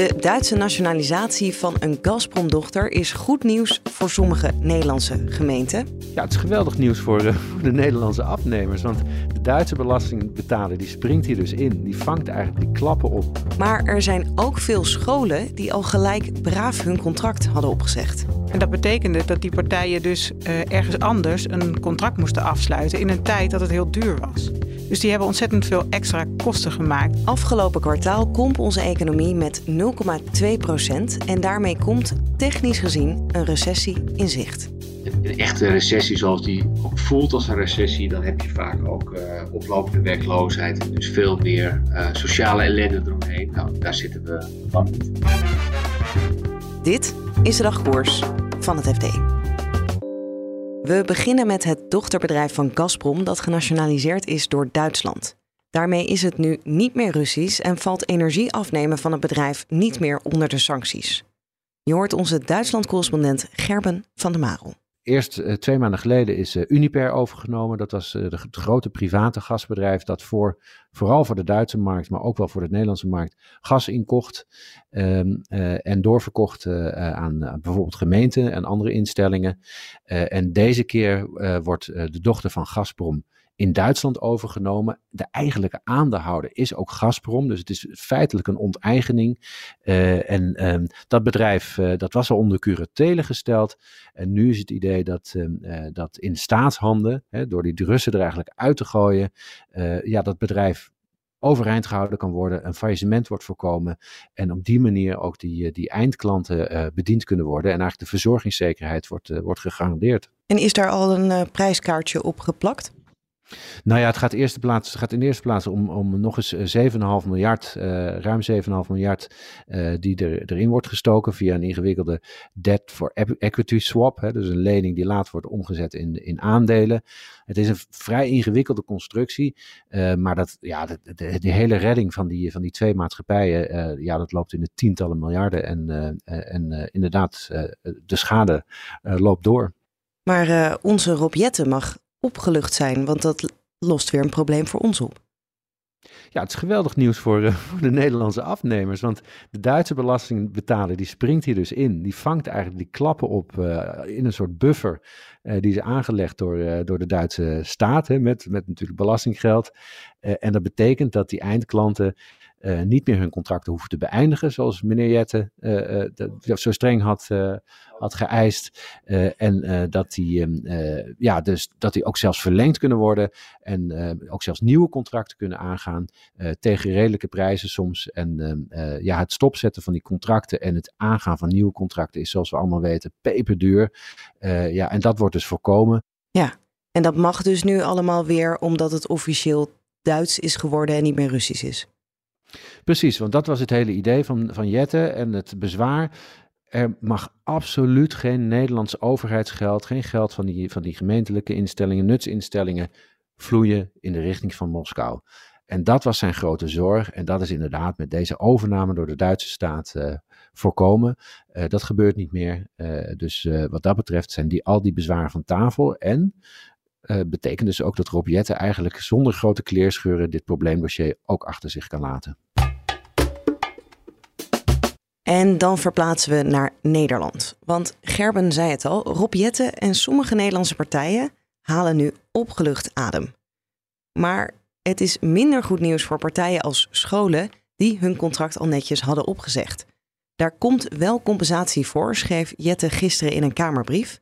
De Duitse nationalisatie van een Gazprom-dochter is goed nieuws voor sommige Nederlandse gemeenten. Ja, het is geweldig nieuws voor, uh, voor de Nederlandse afnemers. Want de Duitse belastingbetaler die springt hier dus in. Die vangt eigenlijk die klappen op. Maar er zijn ook veel scholen die al gelijk braaf hun contract hadden opgezegd. En dat betekende dat die partijen dus uh, ergens anders een contract moesten afsluiten in een tijd dat het heel duur was. Dus die hebben ontzettend veel extra kosten gemaakt. Afgelopen kwartaal komt onze economie met 0,2 procent. En daarmee komt technisch gezien een recessie in zicht. Een echte recessie zoals die ook voelt als een recessie, dan heb je vaak ook uh, oplopende werkloosheid en dus veel meer uh, sociale ellende eromheen. Nou, daar zitten we van niet. Dit is de dagkoers van het FD. We beginnen met het dochterbedrijf van Gazprom dat genationaliseerd is door Duitsland. Daarmee is het nu niet meer Russisch en valt energie afnemen van het bedrijf niet meer onder de sancties. Je hoort onze Duitsland-correspondent Gerben van der Marel. Eerst uh, twee maanden geleden is uh, Uniper overgenomen. Dat was uh, het grote private gasbedrijf dat voor, vooral voor de Duitse markt, maar ook wel voor de Nederlandse markt, gas inkocht um, en doorverkocht aan bijvoorbeeld gemeenten en andere instellingen. en deze keer wordt de dochter van Gazprom in Duitsland overgenomen. De eigenlijke aandeelhouder is ook Gazprom, dus het is feitelijk een onteigening. Uh, en um, dat bedrijf uh, dat was al onder curatele gesteld. En nu is het idee dat, uh, dat in staatshanden, hè, door die Russen er eigenlijk uit te gooien, ja, dat bedrijf overeind gehouden kan worden, een faillissement wordt voorkomen en op die manier ook die, die eindklanten bediend kunnen worden en eigenlijk de verzorgingszekerheid wordt, wordt gegarandeerd. En is daar al een prijskaartje op geplakt? Nou ja, het gaat, eerste plaats, gaat in de eerste plaats om, om nog eens 7,5 miljard, uh, ruim 7,5 miljard, uh, die er, erin wordt gestoken via een ingewikkelde debt for equity swap. Hè, dus een lening die later wordt omgezet in, in aandelen. Het is een vrij ingewikkelde constructie, maar dat, ja, de, de, de, hele redding van die, van die twee maatschappijen, ja, dat loopt in de tientallen miljarden. En, en inderdaad, de schade loopt door. Maar onze Rob mag opgelucht zijn, want dat lost weer een probleem voor ons op. Ja, het is geweldig nieuws voor, uh, voor, de Nederlandse afnemers. Want de Duitse belastingbetaler die springt hier dus in. Die vangt eigenlijk die klappen op uh, in een soort buffer. Uh, die is aangelegd door, door de Duitse staat. Hè, met, met natuurlijk belastinggeld. en dat betekent dat die eindklanten uh, niet meer hun contracten hoeven te beëindigen, zoals meneer Jette uh, uh, zo streng had, had geëist. en dat die, um, ja, dus dat die ook zelfs verlengd kunnen worden en ook zelfs nieuwe contracten kunnen aangaan tegen redelijke prijzen soms. En ehm, ja, het stopzetten van die contracten en het aangaan van nieuwe contracten is, zoals we allemaal weten, peperduur. ja, en dat wordt dus voorkomen. Ja, en dat mag dus nu allemaal weer omdat het officieel Duits is geworden en niet meer Russisch is. Precies, want dat was het hele idee van, van Jette en het bezwaar. Er mag absoluut geen Nederlands overheidsgeld, geen geld van die, van die gemeentelijke instellingen, nutsinstellingen, vloeien in de richting van Moskou. En dat was zijn grote zorg. En dat is inderdaad met deze overname door de Duitse staat uh, voorkomen. Uh, dat gebeurt niet meer. Uh, dus wat dat betreft zijn die, al die bezwaren van tafel. En betekent dus ook dat Rob Jette eigenlijk zonder grote kleerscheuren dit probleemdossier ook achter zich kan laten. En dan verplaatsen we naar Nederland. Want Gerben zei het al, Rob Jette en sommige Nederlandse partijen halen nu opgelucht adem. Maar het is minder goed nieuws voor partijen als scholen die hun contract al netjes hadden opgezegd. Daar komt wel compensatie voor, schreef Jette gisteren in een Kamerbrief.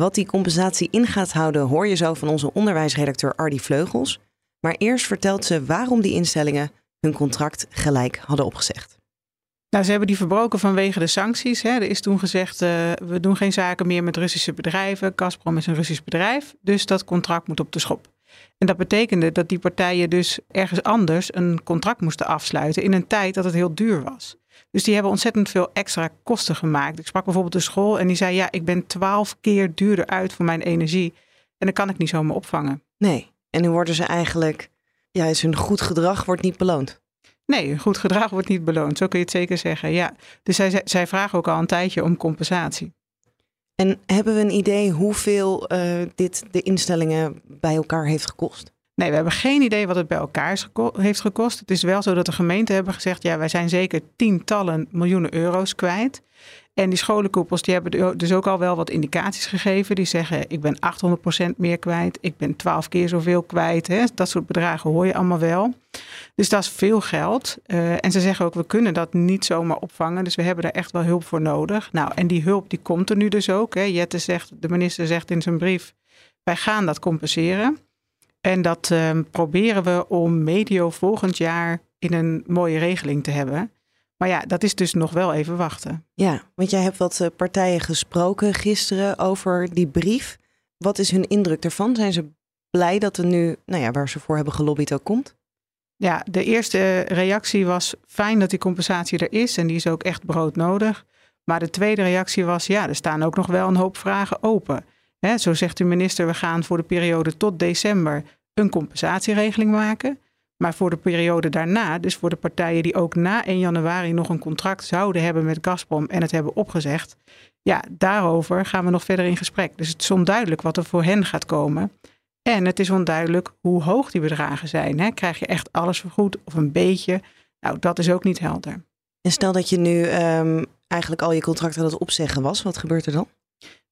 Wat die compensatie in gaat houden, hoor je zo van onze onderwijsredacteur Ardy Vleugels. Maar eerst vertelt ze waarom die instellingen hun contract gelijk hadden opgezegd. Nou, ze hebben die verbroken vanwege de sancties. Hè. Er is toen gezegd, uh, we doen geen zaken meer met Russische bedrijven. Gazprom is een Russisch bedrijf, dus dat contract moet op de schop. En dat betekende dat die partijen dus ergens anders een contract moesten afsluiten in een tijd dat het heel duur was. Dus die hebben ontzettend veel extra kosten gemaakt. Ik sprak bijvoorbeeld de school en die zei: Ja, ik ben twaalf keer duurder uit voor mijn energie. En dat kan ik niet zomaar opvangen. Nee, en nu worden ze eigenlijk, ja, is hun goed gedrag wordt niet beloond. Nee, goed gedrag wordt niet beloond. Zo kun je het zeker zeggen. Ja. Dus zij, zij vragen ook al een tijdje om compensatie. En hebben we een idee hoeveel uh, dit de instellingen bij elkaar heeft gekost? Nee, we hebben geen idee wat het bij elkaar heeft gekost. Het is wel zo dat de gemeenten hebben gezegd: ja, wij zijn zeker tientallen miljoenen euro's kwijt. En die scholenkoepels die hebben dus ook al wel wat indicaties gegeven. Die zeggen, ik ben 800% meer kwijt. Ik ben 12 keer zoveel kwijt. Hè. Dat soort bedragen hoor je allemaal wel. Dus dat is veel geld. Uh, en ze zeggen ook, we kunnen dat niet zomaar opvangen. Dus we hebben daar echt wel hulp voor nodig. Nou, en die hulp die komt er nu dus ook. Hè. Jette zegt, de minister zegt in zijn brief, wij gaan dat compenseren. En dat uh, proberen we om medio volgend jaar in een mooie regeling te hebben. Maar ja, dat is dus nog wel even wachten. Ja, want jij hebt wat eh, partijen gesproken gisteren over die brief. Wat is hun indruk ervan? Zijn ze blij dat er nu, nou ja, waar ze voor hebben gelobbyd ook komt? Ja, de eerste reactie was fijn dat die compensatie er is en die is ook echt broodnodig. Maar de tweede reactie was, ja, er staan ook nog wel een hoop vragen open. Zo zegt de minister, we gaan voor de periode tot december een compensatieregeling maken. Maar voor de periode daarna, dus voor de partijen die ook na 1 januari nog een contract zouden hebben met Gazprom en het hebben opgezegd, ja, daarover gaan we nog verder in gesprek. Dus het is onduidelijk wat er voor hen gaat komen. En het is onduidelijk hoe hoog die bedragen zijn. Krijg je echt alles vergoed of een beetje? Nou, dat is ook niet helder. En stel dat je nu um, eigenlijk al je contract aan het opzeggen was, wat gebeurt er dan?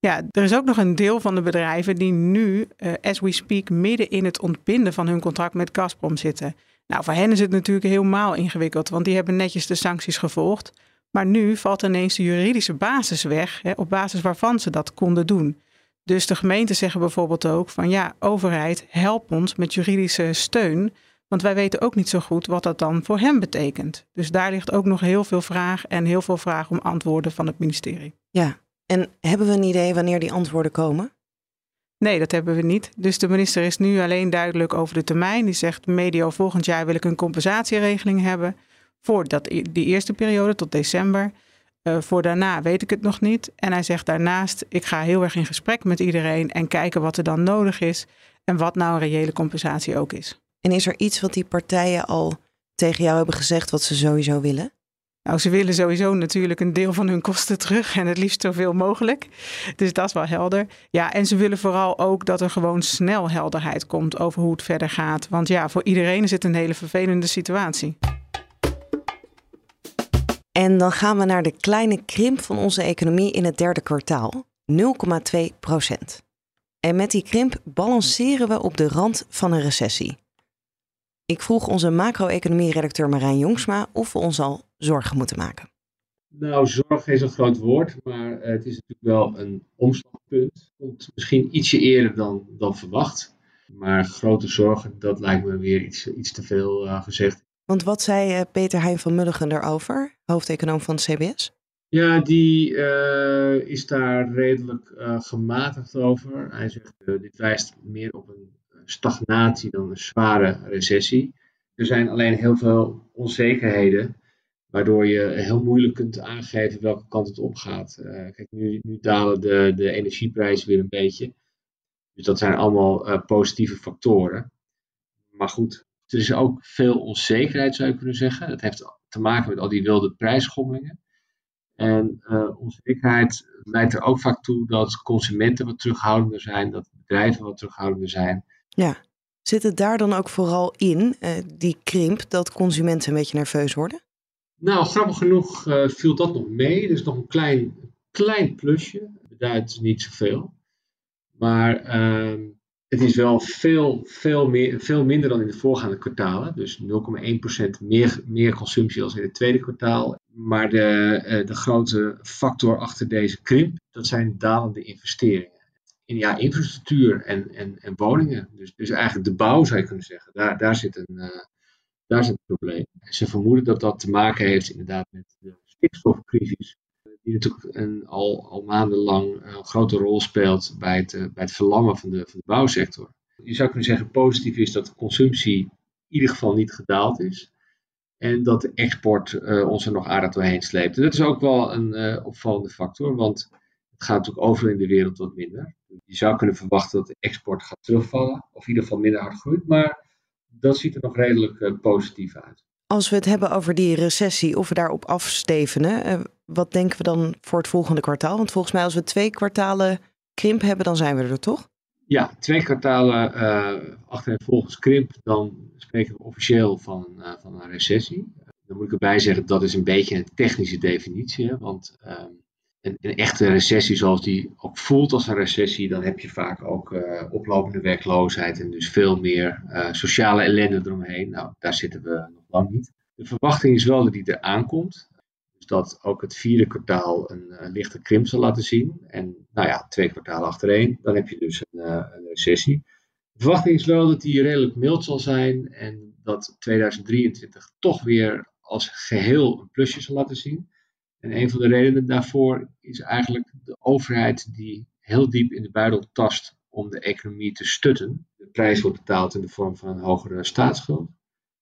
Ja, er is ook nog een deel van de bedrijven die nu, uh, as we speak, midden in het ontbinden van hun contract met Gazprom zitten. Nou, voor hen is het natuurlijk helemaal ingewikkeld, want die hebben netjes de sancties gevolgd. Maar nu valt ineens de juridische basis weg, hè, op basis waarvan ze dat konden doen. Dus de gemeenten zeggen bijvoorbeeld ook van ja, overheid, help ons met juridische steun. Want wij weten ook niet zo goed wat dat dan voor hen betekent. Dus daar ligt ook nog heel veel vraag en heel veel vraag om antwoorden van het ministerie. Ja, en hebben we een idee wanneer die antwoorden komen? Nee, dat hebben we niet. Dus de minister is nu alleen duidelijk over de termijn. Die zegt medio volgend jaar wil ik een compensatieregeling hebben voor dat, die eerste periode tot december. Uh, voor daarna weet ik het nog niet. En hij zegt daarnaast, ik ga heel erg in gesprek met iedereen en kijken wat er dan nodig is en wat nou een reële compensatie ook is. En is er iets wat die partijen al tegen jou hebben gezegd wat ze sowieso willen? Nou, ze willen sowieso natuurlijk een deel van hun kosten terug en het liefst zoveel mogelijk. Dus dat is wel helder. Ja, en ze willen vooral ook dat er gewoon snel helderheid komt over hoe het verder gaat. Want ja, voor iedereen is het een hele vervelende situatie. En dan gaan we naar de kleine krimp van onze economie in het derde kwartaal, 0,2 procent. En met die krimp balanceren we op de rand van een recessie. Ik vroeg onze macro-economie-redacteur Marijn Jongsma of we ons al zorgen moeten maken. Nou, zorg is een groot woord, maar het is natuurlijk wel een omslagpunt. Komt misschien ietsje eerder dan, dan verwacht. Maar grote zorgen, dat lijkt me weer iets, iets te veel uh, gezegd. Want wat zei uh, Peter Heijn van Mulligen daarover, hoofdeconoom van CBS? Ja, die uh, is daar redelijk gematigd over. Hij zegt, dit wijst meer op een stagnatie dan een zware recessie. Er zijn alleen heel veel onzekerheden, waardoor je heel moeilijk kunt aangeven welke kant het op gaat. Uh, kijk, nu, nu, dalen de, de energieprijzen weer een beetje. Dus dat zijn allemaal uh, positieve factoren. Maar goed, er is ook veel onzekerheid, zou je kunnen zeggen. Dat heeft te maken met al die wilde prijsschommelingen. En uh, onzekerheid leidt er ook vaak toe dat consumenten wat terughoudender zijn, dat bedrijven wat terughoudender zijn. Ja. Zit het daar dan ook vooral in, uh, die krimp, dat consumenten een beetje nerveus worden? Nou, grappig genoeg uh, viel dat nog mee. Dus nog een klein, klein plusje. Beduidt niet zoveel. Maar uh, het is wel veel, veel, meer, veel minder dan in de voorgaande kwartalen. Dus 0,1% meer, meer consumptie als in het tweede kwartaal. Maar de, uh, de grote factor achter deze krimp, dat zijn dalende investeringen in ja, infrastructuur en, en, en woningen. Dus, dus eigenlijk de bouw zou je kunnen zeggen. Daar, daar, zit een, uh, daar zit een probleem. Ze vermoeden dat dat te maken heeft inderdaad met de stikstofcrisis. Die natuurlijk een, al, al maandenlang een grote rol speelt bij het, uh, bij het verlammen van de, van de bouwsector. Je zou kunnen zeggen positief is dat de consumptie in ieder geval niet gedaald is. En dat de export uh, ons er nog aardig doorheen sleept. dat is ook wel een opvallende factor, want het gaat natuurlijk overal in de wereld wat minder. Je zou kunnen verwachten dat de export gaat terugvallen, of in ieder geval minder hard groeit, maar dat ziet er nog redelijk uh, positief uit. Als we het hebben over die recessie, of we daarop afstevenen, wat denken we dan voor het volgende kwartaal? Want volgens mij als we twee kwartalen krimp hebben, dan zijn we er toch? Ja, twee kwartalen uh, achtereenvolgens krimp, dan spreken we officieel van, uh, van een recessie. Dan moet ik erbij zeggen, dat is een beetje een technische definitie. Hè? Want uh, een, echte recessie zoals die ook voelt als een recessie, dan heb je vaak ook uh, oplopende werkloosheid en dus veel meer sociale ellende eromheen. Nou, daar zitten we nog lang niet. De verwachting is wel dat die er aankomt dat ook het vierde kwartaal een, een, lichte krimp zal laten zien. En nou ja, twee kwartalen achtereen, dan heb je dus een, uh, een recessie. De verwachting is wel dat die redelijk mild zal zijn en dat 2023 toch weer als geheel een plusje zal laten zien. En een van de redenen daarvoor is eigenlijk de overheid die heel diep in de buidel tast om de economie te stutten. De prijs wordt betaald in de vorm van een hogere staatsschuld.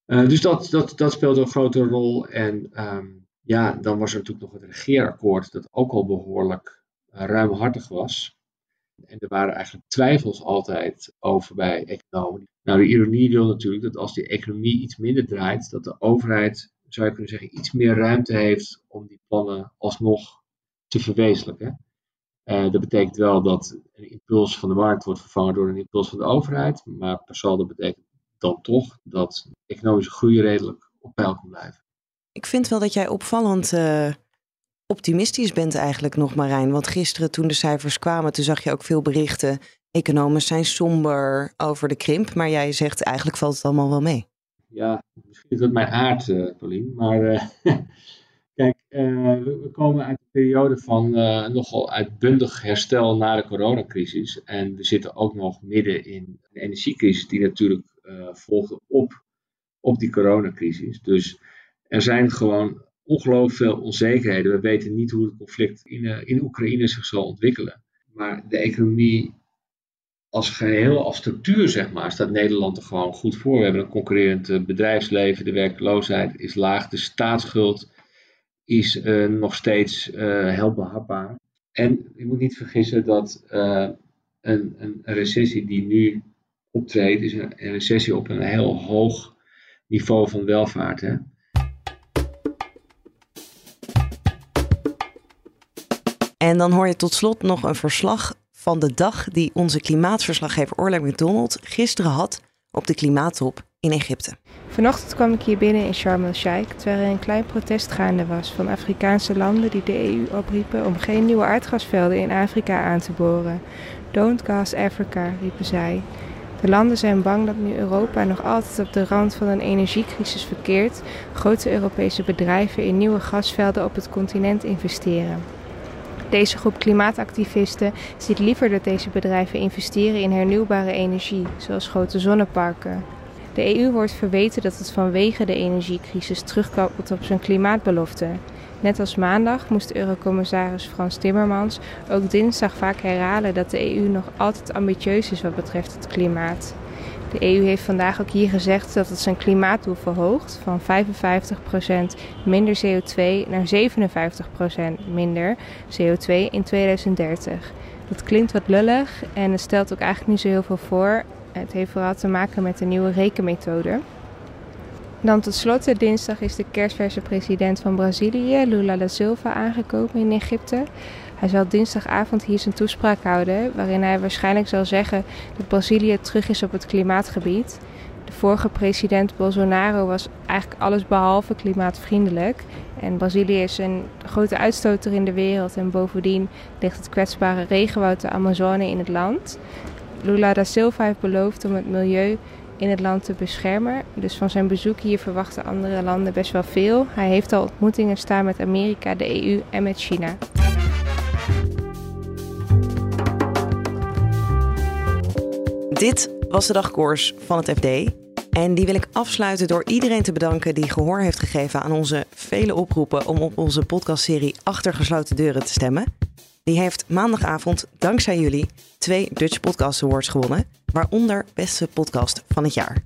Uh, dus dat, dat, dat speelt een grote rol. En um, ja, dan was er natuurlijk nog het regeerakkoord dat ook al behoorlijk uh, ruimhartig was. En er waren eigenlijk twijfels altijd over bij economen. Nou, de ironie wil natuurlijk dat als die economie iets minder draait, dat de overheid, zou je kunnen zeggen, iets meer ruimte heeft om die plannen alsnog te verwezenlijken. Uh, dat betekent wel dat een impuls van de markt wordt vervangen door een impuls van de overheid. Maar per saldo betekent dan toch dat economische groei redelijk op peil kan blijven. Ik vind wel dat jij opvallend uh, optimistisch bent eigenlijk nog, Marijn. Want gisteren toen de cijfers kwamen, toen zag je ook veel berichten. Economen zijn somber over de krimp, maar jij zegt eigenlijk valt het allemaal wel mee. Ja, misschien is dat mijn aard, uh, Paulien. Maar uh, kijk, we komen uit een periode van nogal uitbundig herstel na de coronacrisis. En we zitten ook nog midden in een energiecrisis die natuurlijk volgde op, op die coronacrisis. Dus er zijn gewoon ongelooflijk veel onzekerheden. We weten niet hoe het conflict in, in Oekraïne zich zal ontwikkelen. Maar de economie als geheel, als structuur, zeg maar, staat Nederland er gewoon goed voor. We hebben een concurrerend eh, bedrijfsleven, de werkloosheid is laag, de staatsschuld is uh, nog steeds heel behapbaar. En je moet niet vergissen dat een, een, recessie die nu optreedt, is een, een recessie op een heel hoog niveau van welvaart. Hè? En dan hoor je tot slot nog een verslag van de dag die onze klimaatverslaggever Orla McDonald gisteren had op de klimaattop in Egypte. Vanochtend kwam ik hier binnen in Sharm el-Sheikh, terwijl er een klein protest gaande was van Afrikaanse landen die de EU opriepen om geen nieuwe aardgasvelden in Afrika aan te boren. Don't gas Africa, riepen zij. De landen zijn bang dat nu Europa nog altijd op de rand van een energiecrisis verkeert, grote Europese bedrijven in nieuwe gasvelden op het continent investeren. Deze groep klimaatactivisten ziet liever dat deze bedrijven investeren in hernieuwbare energie, zoals grote zonneparken. De EU wordt verweten dat het vanwege de energiecrisis terugkomt op zijn klimaatbelofte. Net als maandag moest Eurocommissaris Frans Timmermans ook dinsdag vaak herhalen dat de EU nog altijd ambitieus is wat betreft het klimaat. De EU heeft vandaag ook hier gezegd dat het zijn klimaatdoel verhoogt van 55% minder CO2 naar 57% minder CO2 in 2030. Dat klinkt wat lullig en het stelt ook eigenlijk niet zo heel veel voor. Het heeft vooral te maken met de nieuwe rekenmethode. Dan tot slot, dinsdag is de kerstverse president van Brazilië, Lula da Silva, aangekomen in Egypte. Hij zal dinsdagavond hier zijn toespraak houden, waarin hij waarschijnlijk zal zeggen dat Brazilië terug is op het klimaatgebied. De vorige president Bolsonaro was eigenlijk alles behalve klimaatvriendelijk. En Brazilië is een grote uitstoter in de wereld en bovendien ligt het kwetsbare regenwoud de Amazone in het land. Lula da Silva heeft beloofd om het milieu in het land te beschermen. Dus van zijn bezoek hier verwachten andere landen best wel veel. Hij heeft al ontmoetingen staan met Amerika, de EU en met China. Dit was de dagkoers van het FD. En die wil ik afsluiten door iedereen te bedanken die gehoor heeft gegeven aan onze vele oproepen om op onze podcastserie Achter gesloten deuren te stemmen. Die heeft maandagavond, dankzij jullie, twee Dutch Podcast Awards gewonnen. Waaronder beste podcast van het jaar.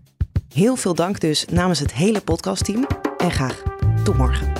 Heel veel dank dus namens het hele podcastteam en graag tot morgen.